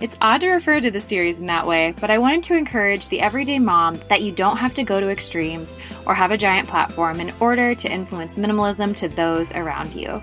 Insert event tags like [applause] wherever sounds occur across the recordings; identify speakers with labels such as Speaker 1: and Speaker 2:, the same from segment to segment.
Speaker 1: it's odd to refer to the series in that way, but I wanted to encourage the everyday mom that you don't have to go to extremes or have a giant platform in order to influence minimalism to those around you.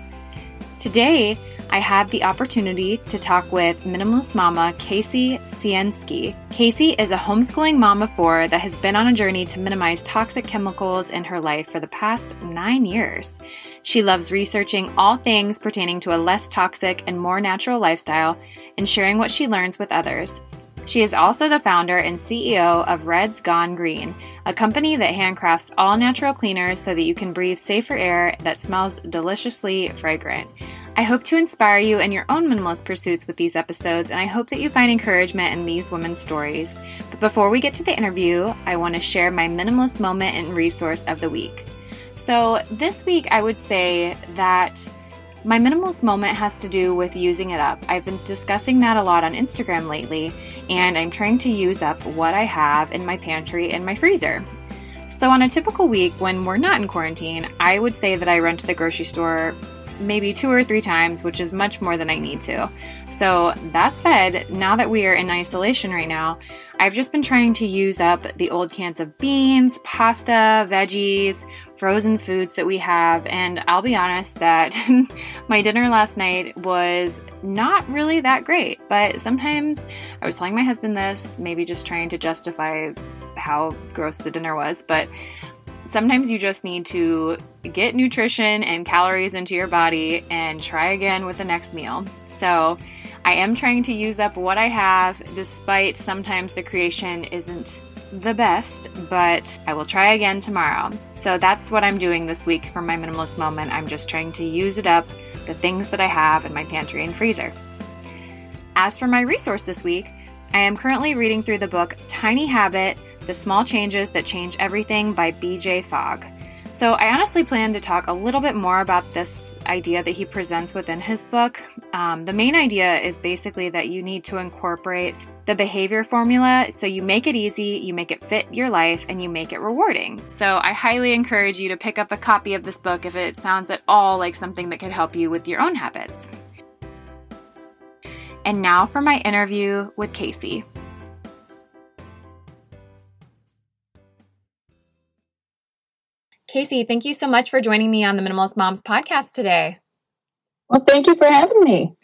Speaker 1: Today, I had the opportunity to talk with minimalist mama Kasey Ciesiensky. Kasey is a homeschooling mom of four that has been on a journey to minimize toxic chemicals in her life for the past nine years. She loves researching all things pertaining to a less toxic and more natural lifestyle and sharing what she learns with others. She is also the founder and CEO of Red's Gone Green, a company that handcrafts all natural cleaners so that you can breathe safer air that smells deliciously fragrant. I hope to inspire you in your own minimalist pursuits with these episodes, and I hope that you find encouragement in these women's stories. But before we get to the interview, I want to share my minimalist moment and resource of the week. So, this week, I would say that my minimalist moment has to do with using it up. I've been discussing that a lot on Instagram lately, and I'm trying to use up what I have in my pantry and my freezer. So, on a typical week when we're not in quarantine, I would say that I run to the grocery store maybe two or three times, which is much more than I need to. So, that said, now that we are in isolation right now, I've just been trying to use up the old cans of beans, pasta, veggies, frozen foods that we have. And I'll be honest that [laughs] my dinner last night was not really that great. But sometimes I was telling my husband this, maybe just trying to justify how gross the dinner was. But sometimes you just need to get nutrition and calories into your body and try again with the next meal. So, I am trying to use up what I have, despite sometimes the creation isn't the best, but I will try again tomorrow. So that's what I'm doing this week for my minimalist moment. I'm just trying to use it up, the things that I have in my pantry and freezer. As for my resource this week, I am currently reading through the book Tiny Habit The Small Changes That Change Everything by BJ Fogg. So, I honestly plan to talk a little bit more about this idea that he presents within his book. Um, the main idea is basically that you need to incorporate the behavior formula so you make it easy, you make it fit your life, and you make it rewarding. So I highly encourage you to pick up a copy of this book if it sounds at all like something that could help you with your own habits. And now for my interview with Kasey. Kasey, thank you so much for joining me on the Minimalist Moms podcast today.
Speaker 2: Well, thank you for having me.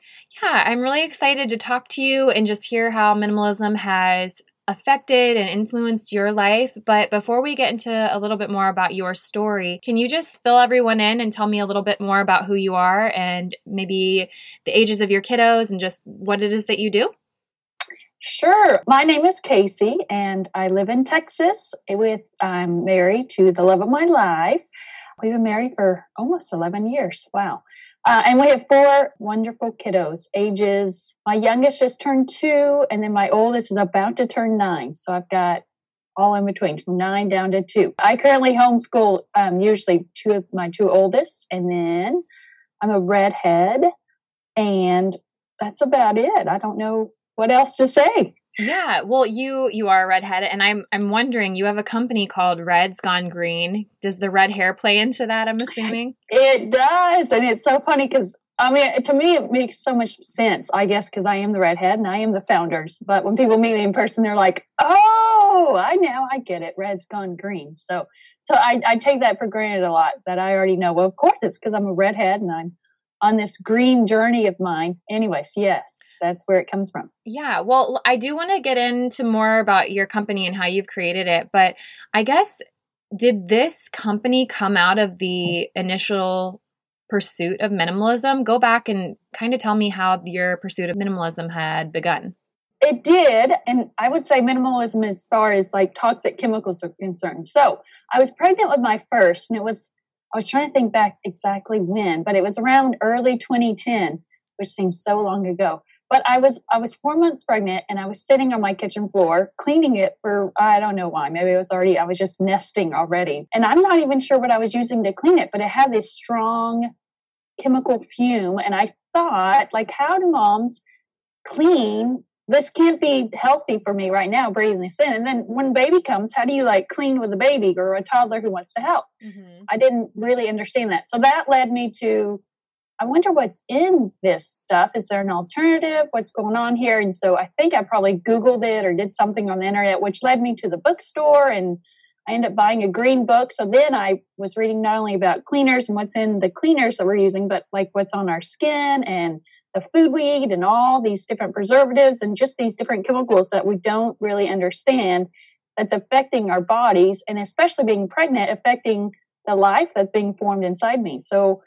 Speaker 1: Yeah, I'm really excited to talk to you and just hear how minimalism has affected and influenced your life. But before we get into a little bit more about your story, can you just fill everyone in and tell me a little bit more about who you are and maybe the ages of your kiddos and just what it is that you do?
Speaker 2: Sure. My name is Kasey and I live in Texas with I'm married to the love of my life. We've been married for almost 11 years. Wow. Uh, and we have four wonderful kiddos. Ages my youngest just turned two, and then my oldest is about to turn nine. So I've got all in between from nine down to two. I currently homeschool um, usually two of my two oldest, and then I'm a redhead, and that's about it. I don't know what else to say.
Speaker 1: Yeah, well, you you are a redhead, and I'm I'm wondering. You have a company called Red's Gone Green. Does the red hair play into that? I'm assuming
Speaker 2: it does, and it's so funny because I mean, to me, it makes so much sense. I guess because I am the redhead and I am the founders. But when people meet me in person, they're like, "Oh, I now I get it. Red's gone green." So, so I, I take that for granted a lot. That I already know. Well, of course, it's because I'm a redhead and I'm on this green journey of mine. Anyways, yes that's where it comes from.
Speaker 1: Yeah. Well, I do want to get into more about your company and how you've created it, but I guess did this company come out of the initial pursuit of minimalism? Go back and kind of tell me how your pursuit of minimalism had begun.
Speaker 2: It did. And I would say minimalism as far as like toxic chemicals are concerned. So I was pregnant with my first, and it was, I was trying to think back exactly when, but it was around early 2010, which seems so long ago But I was I was four months pregnant and I was sitting on my kitchen floor cleaning it for I don't know why. Maybe it was already I was just nesting already. And I'm not even sure what I was using to clean it, but it had this strong chemical fume. And I thought, like, how do moms clean? This can't be healthy for me right now, breathing this in. And then when baby comes, how do you like clean with a baby or a toddler who wants to help? Mm-hmm. I didn't really understand that. So that led me to I wonder what's in this stuff. Is there an alternative? What's going on here? And so I think I probably Googled it or did something on the internet, which led me to the bookstore and I ended up buying a green book. So then I was reading not only about cleaners and what's in the cleaners that we're using, but like what's on our skin and the food we eat and all these different preservatives and just these different chemicals that we don't really understand that's affecting our bodies and especially being pregnant affecting the life that's being formed inside me. So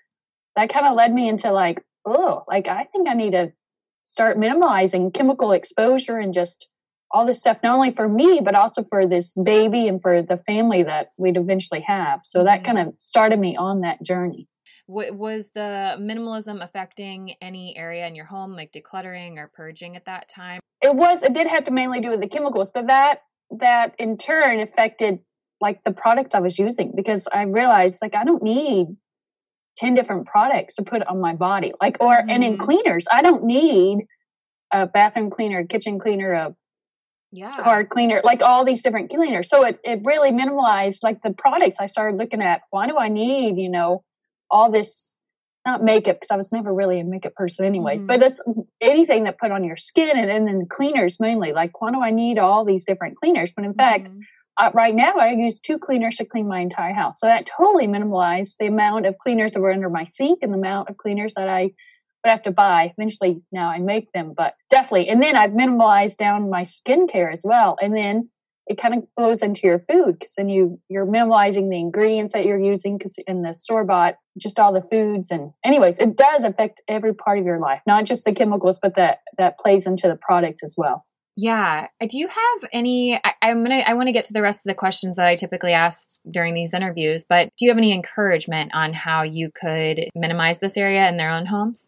Speaker 2: that kind of led me into like, oh, like I think I need to start minimalizing chemical exposure and just all this stuff, not only for me, but also for this baby and for the family that we'd eventually have. So that mm-hmm. kind of started me on that journey.
Speaker 1: Was the minimalism affecting any area in your home, like decluttering or purging at that time?
Speaker 2: It was. It did have to mainly do with the chemicals, but that that in turn affected like the products I was using because I realized like I don't need 10 different products to put on my body. Like, or, mm-hmm. and in mm-hmm. cleaners, I don't need a bathroom cleaner, a kitchen cleaner, a yeah. car cleaner, like all these different cleaners. So it, it really minimalized like the products I started looking at. Why do I need, you know, all this, not makeup, because I was never really a makeup person anyways, mm-hmm. but it's anything that put on your skin and, and then cleaners mainly. Like, why do I need all these different cleaners? But in mm-hmm. fact, uh, right now I use two cleaners to clean my entire house. So that totally minimalized the amount of cleaners that were under my sink and the amount of cleaners that I would have to buy. Eventually now I make them, but definitely. And then I've minimalized down my skincare as well. And then it kind of goes into your food because then you you're minimalizing the ingredients that you're using because in the store bought just all the foods and anyways it does affect every part of your life not just the chemicals but that that plays into the products as well
Speaker 1: yeah. Uh, do you have any? I, am gonna. I want to get to the rest of the questions that I typically ask during these interviews. But do you have any encouragement on how you could minimize this area in their own homes?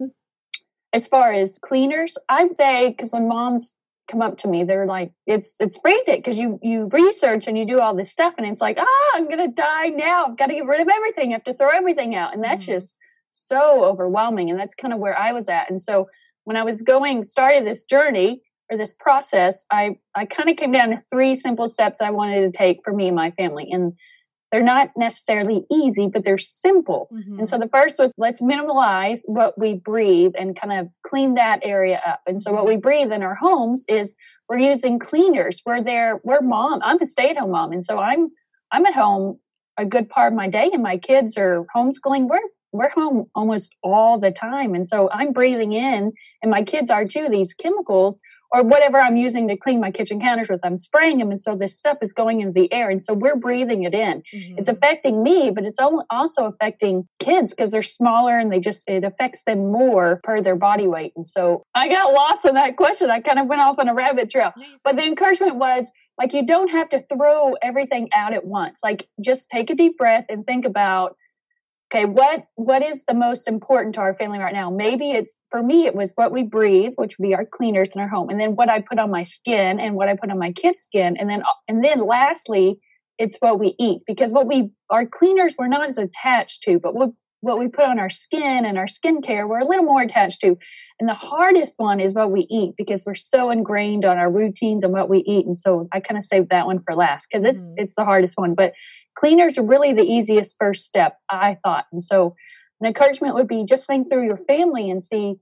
Speaker 2: As far as cleaners, I'd say because when moms come up to me, they're like, "It's it's frantic because you you research and you do all this stuff, and it's like, ah, oh, I'm gonna die now. I've got to get rid of everything. I have to throw everything out, and that's mm-hmm. just so overwhelming. And that's kind of where I was at. And so when I was going started this journey or this process, I, I kind of came down to three simple steps I wanted to take for me and my family. And they're not necessarily easy, but they're simple. Mm-hmm. And so the first was let's minimalize what we breathe and kind of clean that area up. And so what we breathe in our homes is we're using cleaners. We're there, we're mom. I'm a stay-at-home mom. And so I'm I'm at home a good part of my day and my kids are homeschooling. We're we're home almost all the time. And so I'm breathing in, and my kids are too, these chemicals or whatever I'm using to clean my kitchen counters with, I'm spraying them. And so this stuff is going into the air. And so we're breathing it in. Mm-hmm. It's affecting me, but it's also affecting kids because they're smaller and they just, it affects them more per their body weight. And so I got lost in that question. I kind of went off on a rabbit trail. But the encouragement was, like you don't have to throw everything out at once like just take a deep breath and think about okay what what is the most important to our family right now maybe it's for me it was what we breathe which would be our cleaners in our home and then what i put on my skin and what i put on my kids skin and then and then lastly it's what we eat because what we our cleaners we're not as attached to but what what we put on our skin and our skincare we're a little more attached to and the hardest one is what we eat because we're so ingrained on our routines and what we eat and so i kind of saved that one for last because it's mm-hmm. it's the hardest one but cleaners are really the easiest first step, I thought. And so an encouragement would be just think through your family and see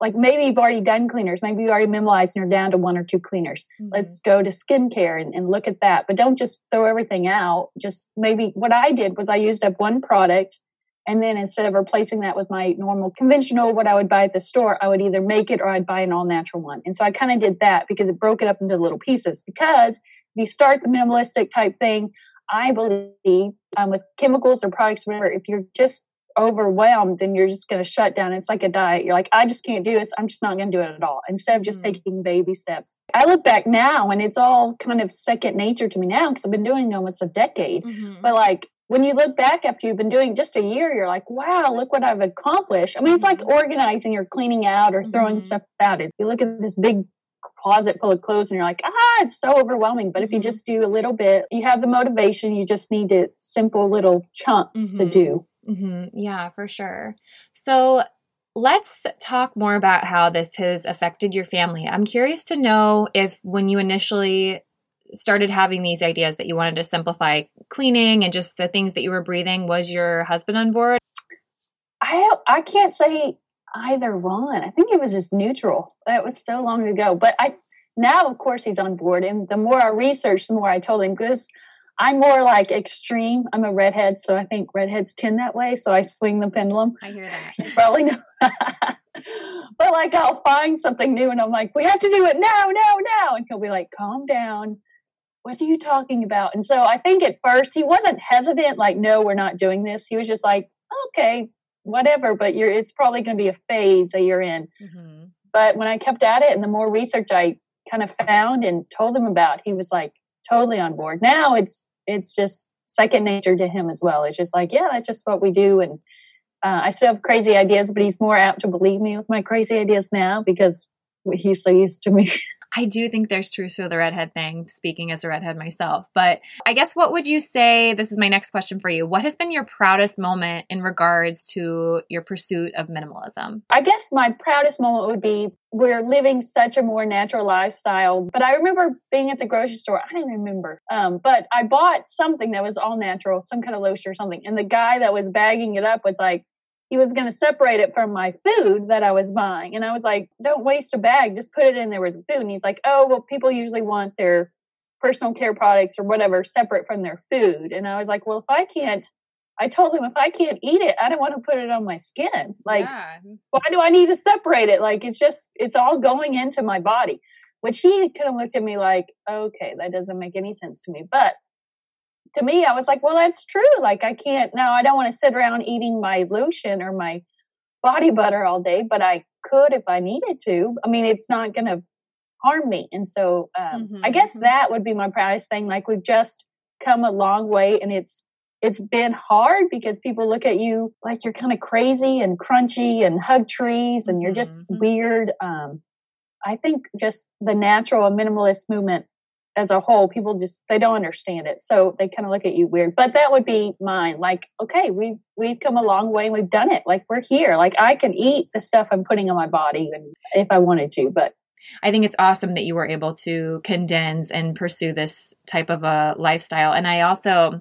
Speaker 2: like maybe you've already done cleaners, maybe you already minimalized and you're down to one or two cleaners. Mm-hmm. Let's go to skincare and, and look at that. But don't just throw everything out. Just maybe what I did was I used up one product and then instead of replacing that with my normal conventional, what I would buy at the store, I would either make it or I'd buy an all natural one. And so I kind of did that because it broke it up into little pieces. Because if you start the minimalistic type thing, I believe um, with chemicals or products, whatever, if you're just overwhelmed, then you're just going to shut down. It's like a diet. You're like, I just can't do this. I'm just not going to do it at all. Instead of just mm taking baby steps. I look back now and it's all kind of second nature to me now because I've been doing almost a decade. Mm-hmm. But like when you look back after you've been doing just a year, you're like, wow, look what I've accomplished. I mean, it's like
Speaker 1: Mm-hmm.
Speaker 2: organizing or cleaning out or throwing
Speaker 1: Mhm.
Speaker 2: stuff out. If you look at this big closet full of clothes and you're like, ah, it's so overwhelming. But if you
Speaker 1: Mhm.
Speaker 2: just do a little bit, you have the motivation. You just need it simple little chunks to
Speaker 1: Mhm.
Speaker 2: do.
Speaker 1: hmm Yeah, for sure. So let's talk more about how this has affected your family. I'm curious to know if when you initially started having these ideas that you wanted to simplify cleaning and just the things that you were breathing, was your husband on board?
Speaker 2: I I can't say either one. I think it was just neutral. That was so long ago. But I now, of course, he's on board. And the more I researched, the more I told him because I'm more like extreme. I'm a redhead, so I think redheads tend that way. So I swing the pendulum.
Speaker 1: I hear that.
Speaker 2: You probably know. [laughs] but like I'll find something new and I'm like, we have to do it now, now, now. And he'll be like, calm down. What are you talking about? And so I think at first he wasn't hesitant, like, no, we're not doing this. He was just like, okay, whatever, but you're it's probably gonna be a phase that you're in.
Speaker 1: hmm
Speaker 2: But when I kept at it and the more research I kind of found and told him about, he was like totally on board. Now it's it's just second nature to him as well. It's just like, yeah, that's just what we do. And uh, I still have crazy ideas, but he's more apt to believe me with my crazy ideas now because he's so used to me. [laughs]
Speaker 1: I do think there's truth to the redhead thing, speaking as a redhead myself. But I guess what would you say? This is my next question for you. What has been your proudest moment in regards to your pursuit of minimalism?
Speaker 2: I guess my proudest moment would be we're living such a more natural lifestyle. But I remember being at the grocery store. I don't even remember. Um, but I bought something that was all natural, some kind of lotion or something. And the guy that was bagging it up was like, he was going to separate it from my food that I was buying. And I was like, don't waste a bag, just put it in there with the food. And he's like, oh, well, people usually want their personal care products or whatever separate from their food. And I was like, well, if I can't, I told him if I can't eat it, I don't want to put it on my skin. Like,
Speaker 1: yeah.
Speaker 2: why do I need to separate it? Like it's just it's all going into my body. Which he kind of looked at me like, okay, that doesn't make any sense to me. But to me, I was like, well, that's true. Like I can't now. I don't want to sit around eating my lotion or my body butter all day, but I could if I needed to. I mean, it's not going to harm me. And so um, I
Speaker 1: Mhm,
Speaker 2: guess
Speaker 1: mhm.
Speaker 2: that would be my proudest thing. Like we've just come a long way, and it's it's been hard because people look at you like you're kind of crazy and crunchy and hug trees and you're just
Speaker 1: Mhm.
Speaker 2: weird. Um, I think just the natural and minimalist movement as a whole, people just they don't understand it, so they kind of look at you weird. But that would be mine. Like, okay, we've we've come a long way and we've done it. Like we're here. Like I can eat the stuff I'm putting on my body, and if I wanted to, but
Speaker 1: I think it's awesome that you were able to condense and pursue this type of a lifestyle. And I also,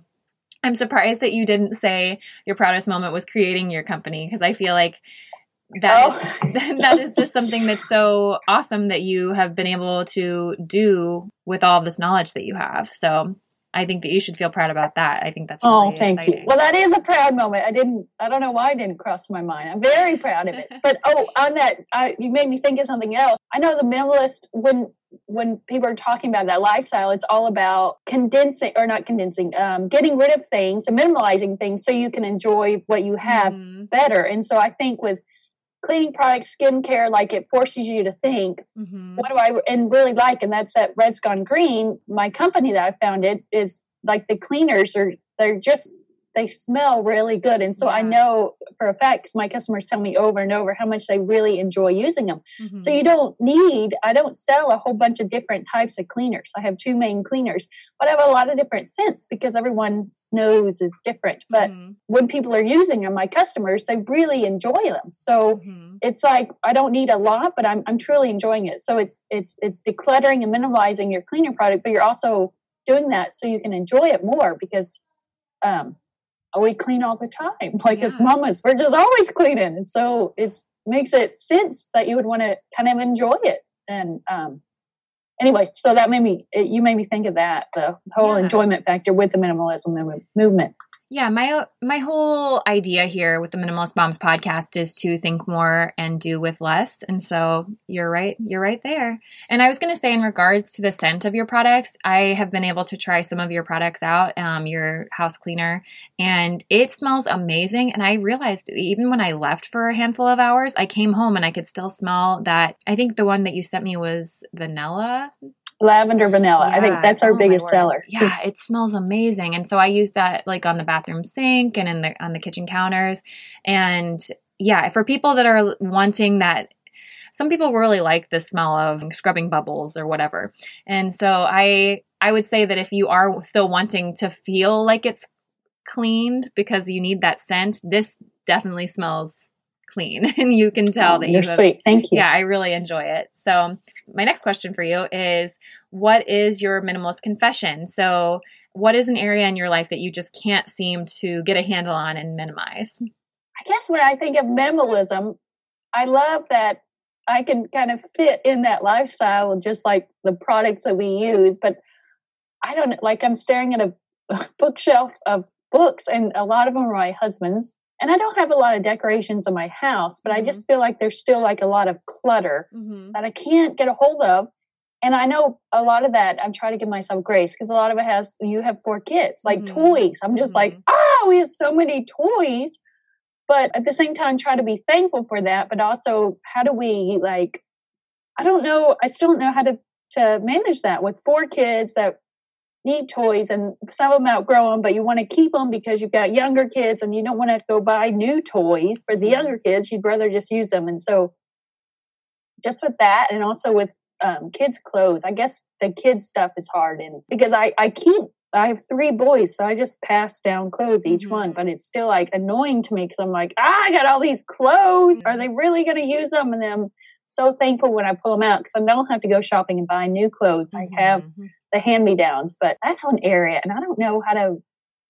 Speaker 1: I'm surprised that you didn't say your proudest moment was creating your company because I feel like that
Speaker 2: Oh.
Speaker 1: is, [laughs] that is just something that's so awesome that you have been able to do with all this knowledge that you have. So I think that you should feel proud about that. I think that's really
Speaker 2: Oh, thank
Speaker 1: exciting.
Speaker 2: you. Well, that is a proud moment. I didn't. I don't know why I didn't cross my mind. I'm very proud of it. [laughs] But oh, on that, I, you made me think of something else. I know the minimalist when when people are talking about that lifestyle, it's all about condensing or not condensing, um, getting rid of things and minimalizing things so you can enjoy what you have
Speaker 1: Mhm,
Speaker 2: better. And so I think with cleaning products, skincare, like it forces you to think
Speaker 1: mhm.
Speaker 2: what do I and really like, and that's that Red's Gone Green. My company that I founded is like the cleaners are they're just they smell really good, and so I know for a fact because my customers tell me over and over how much they really enjoy using them.
Speaker 1: Mhm.
Speaker 2: So you don't need. I don't sell a whole bunch of different types of cleaners. I have two main cleaners, but I have a lot of different scents because everyone's nose is different. But
Speaker 1: Mhm,
Speaker 2: when people are using them, my customers, they really enjoy them. So
Speaker 1: mhm.
Speaker 2: it's like I don't need a lot, but I'm I'm truly enjoying it. So it's it's it's decluttering and minimalizing your cleaner product, but you're also doing that so you can enjoy it more because um we clean all the time. [laughs] Like as
Speaker 1: Yeah.
Speaker 2: mamas, we're just always cleaning. And so it makes it sense that you would want to kind of enjoy it. And um anyway, so that made me it, you made me think of that, the whole
Speaker 1: Yeah.
Speaker 2: enjoyment factor with the minimalism movement.
Speaker 1: Yeah, my my whole idea here with the Minimalist Moms podcast is to think more and do with less. And so you're right, you're right there. And I was going to say, in regards to the scent of your products, I have been able to try some of your products out, um, your house cleaner, and it smells amazing. And I realized even when I left for a handful of hours, I came home and I could still smell that. I think the one that you sent me was vanilla.
Speaker 2: Lavender vanilla. Yeah. I think that's our oh biggest seller.
Speaker 1: Yeah, it smells amazing. And so I use that like on the bathroom sink and in the on the kitchen counters. And yeah, for people that are wanting that some people really like the smell of scrubbing bubbles or whatever. And so I I would say that if you are still wanting to feel like it's cleaned because you need that scent, this definitely smells clean [laughs] and you can tell oh, that
Speaker 2: you're sweet. Thank you.
Speaker 1: Yeah, I really enjoy it. So, my next question for you is what is your minimalist confession? So, what is an area in your life that you just can't seem to get a handle on and minimize?
Speaker 2: I guess when I think of minimalism, I love that I can kind of fit in that lifestyle just like the products that we use, but I don't like I'm staring at a [laughs] bookshelf of books and a lot of them are my husband's and I don't have a lot of decorations in my house, but mm-hmm. I just feel like there's still like a lot of clutter mm-hmm. that I can't get a hold of. And I know a lot of that I'm trying to give myself grace because a lot of it has you have four kids, like mm-hmm. toys. I'm just like, ah, oh, we have so many toys. But at the same time, try to be thankful for that. But also, how do we like? I don't know. I still don't know how to to manage that with four kids that need toys and some of them outgrow them, but you want to keep them because you've got younger kids and you don't want to go buy new toys for the mm-hmm. younger kids. You'd rather just use them. And so, just with that, and also with um, kids' clothes, I guess the kids' stuff is hard. And because I, I keep, I have three boys, so I just pass down clothes each mm-hmm. one, but it's still like annoying to me because I'm like, ah, I got all these clothes. Mm-hmm. Are they really going to use them? And then I'm so thankful when I pull them out because I don't have to go shopping and buy new clothes. I have mm-hmm the hand me downs, but that's one area. And I don't know how to,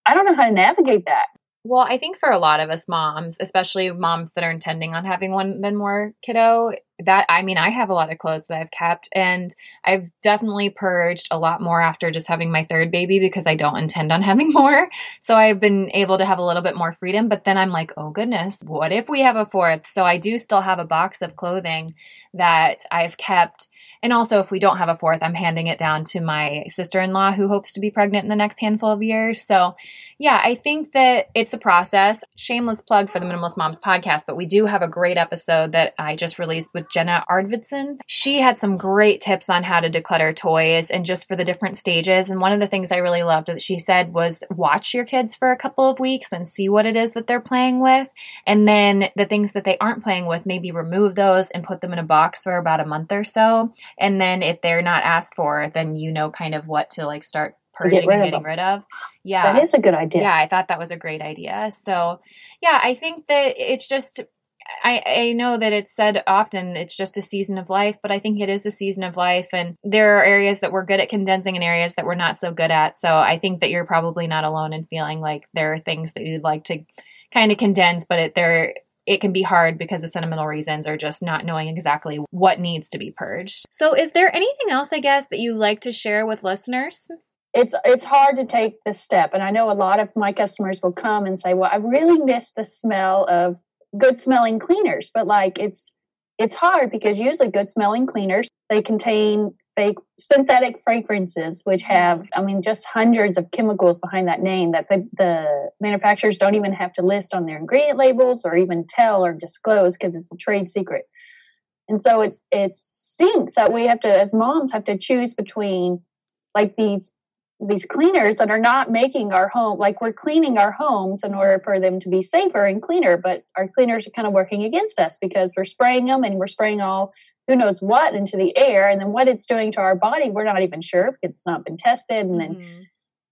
Speaker 2: I don't know how to navigate that.
Speaker 1: Well, I think for a lot of us moms, especially moms that are intending on having one then more kiddo, that I mean, I have a lot of clothes that I've kept, and I've definitely purged a lot more after just having my third baby because I don't intend on [laughs] having more. So I've been able to have a little bit more freedom. But then I'm like, oh goodness, what if we have a fourth? So I do still have a box of clothing that I've kept. And also, if we don't have a fourth, I'm handing it down to my sister in law who hopes to be pregnant in the next handful of years. So yeah, I think that it's a process. Shameless plug for the Minimalist Moms podcast, but we do have a great episode that I just released with Jenna Arvidson. She had some great tips on how to declutter toys and just for the different stages. And one of the things I really loved that she said was watch your kids for a couple of weeks and see what it is that they're playing with. And then the things that they aren't playing with, maybe remove those and put them in a box for about a month or so. And then if they're not asked for, then you know kind of what to like start purging get and getting rid of. Yeah.
Speaker 2: That is a good idea.
Speaker 1: Yeah, I thought that was a great idea. So, yeah, I think that it's just I, I know that it's said often it's just a season of life, but I think it is a season of life. And there are areas that we're good at condensing and areas that we're not so good at. So I think that you're probably not alone in feeling like there are things that you'd like to kind of condense, but it, there it can be hard because of sentimental reasons or just not knowing exactly what needs to be purged. So is there anything else I guess that you like to share with listeners?
Speaker 2: It's it's hard to take the step and I know a lot of my customers will come and say, "Well, I really miss the smell of good smelling cleaners, but like it's it's hard because usually good smelling cleaners they contain fake synthetic fragrances which have i mean just hundreds of chemicals behind that name that the, the manufacturers don't even have to list on their ingredient labels or even tell or disclose because it's a trade secret. And so it's it stinks that we have to as moms have to choose between like these these cleaners that are not making our home like we're cleaning our homes in order for them to be safer and cleaner but our cleaners are kind of working against us because we're spraying them and we're spraying all who knows what into the air and then what it's doing to our body we're not even sure because it's not been tested and then mm-hmm.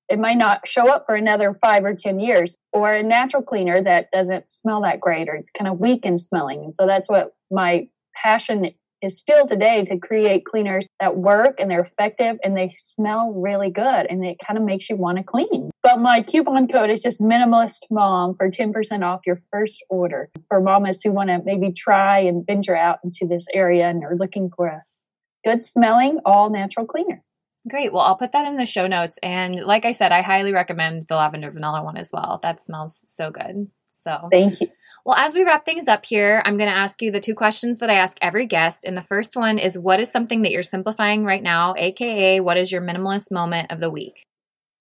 Speaker 2: it might not show up for another five or ten years or a natural cleaner that doesn't smell that great or it's kind of weak in smelling and so that's what my passion is still today to create cleaners that work and they're effective and they smell really good and it kind of makes you want to clean. But my coupon code is just minimalist mom for 10% off your first order for mamas who want to maybe try and venture out into this area and are looking for a good smelling all natural cleaner.
Speaker 1: Great. Well, I'll put that in the show notes. And like I said, I highly recommend the lavender vanilla one as well. That smells so good. So
Speaker 2: thank you.
Speaker 1: Well, as we wrap things up here, I'm going to ask you the two questions that I ask every guest. And the first one is what is something that you're simplifying right now, aka what is your minimalist moment of the week?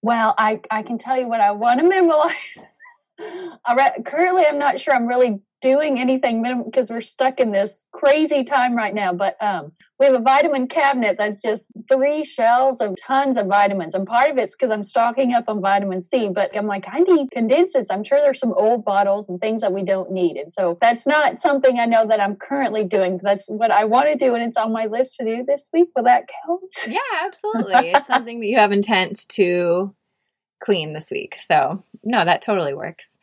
Speaker 2: Well, I, I can tell you what I want to minimalize. [laughs] currently, I'm not sure I'm really doing anything because we're stuck in this crazy time right now. But um, we have a vitamin cabinet that's just three shelves of tons of vitamins. And part of it's because I'm stocking up on vitamin C, but I'm like, I need condenses. I'm sure there's some old bottles and things that we don't need. And so that's not something I know that I'm currently doing. That's what I want to do. And it's on my list to do this week. Will that count? [laughs]
Speaker 1: Yeah, absolutely. it's something that you have intent to clean this week. So, no, that totally works.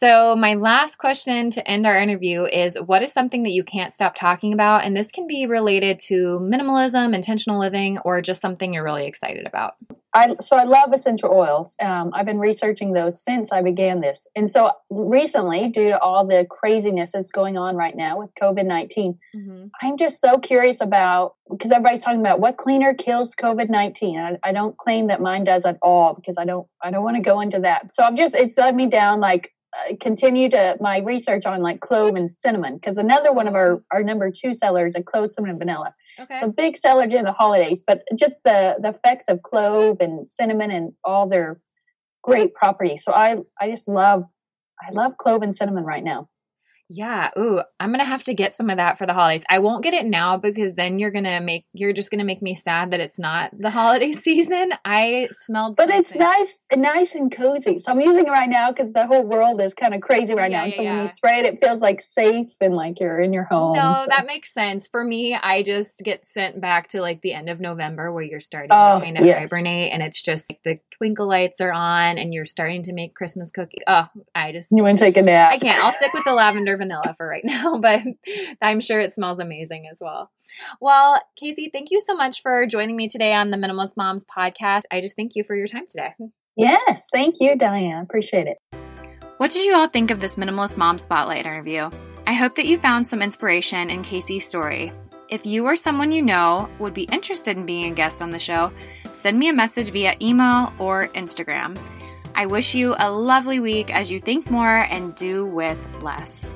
Speaker 1: So, my last question to end our interview is what is something that you can't stop talking about? And this can be related to minimalism, intentional living, or just something you're really excited about.
Speaker 2: I, so I love essential oils. Um, I've been researching those since I began this. And so recently, due to all the craziness that's going on right now with COVID 19, mm-hmm. I'm just so curious about because everybody's talking about what cleaner kills COVID 19. I, I, don't claim that mine does at all because I don't, I don't want to go into that. So I'm just, it's led me down like uh, continue to my research on like clove and cinnamon because another one of our our number two sellers is clove cinnamon vanilla. Okay. So big seller during the holidays but just the the effects of clove and cinnamon and all their great properties. So i i just love i love clove and cinnamon right now
Speaker 1: yeah. Ooh, I'm gonna have to get some of that for the holidays. I won't get it now because then you're gonna make you're just gonna make me sad that it's not the holiday [laughs] season. I smelled,
Speaker 2: but something. it's nice, nice and cozy. So I'm using it right now because the whole world is kind of crazy right yeah, now. Yeah, so yeah. when you spray it, it feels like safe and like you're in your home.
Speaker 1: No, so. that makes sense for me. I just get sent back to like the end of November where you're starting oh, to kind of yes. hibernate, and it's just like the twinkle lights are on, and you're starting to make Christmas cookies. Oh, I just
Speaker 2: you want to take a nap?
Speaker 1: I can't. I'll stick with the lavender vanilla for right [laughs] now, but I'm sure it smells amazing as well. Well, Kasey, thank you so much for joining me today on the Minimalist Moms podcast. I just thank you for your time today.
Speaker 2: Yes, thank you, Diane. Appreciate it.
Speaker 1: What did you all think of this Minimalist Mom Spotlight interview? I hope that you found some inspiration in Kasey's story. If you or someone you know would be interested in being a guest on the show, send me a message via email or Instagram. I wish you a lovely week as you think more and do with less.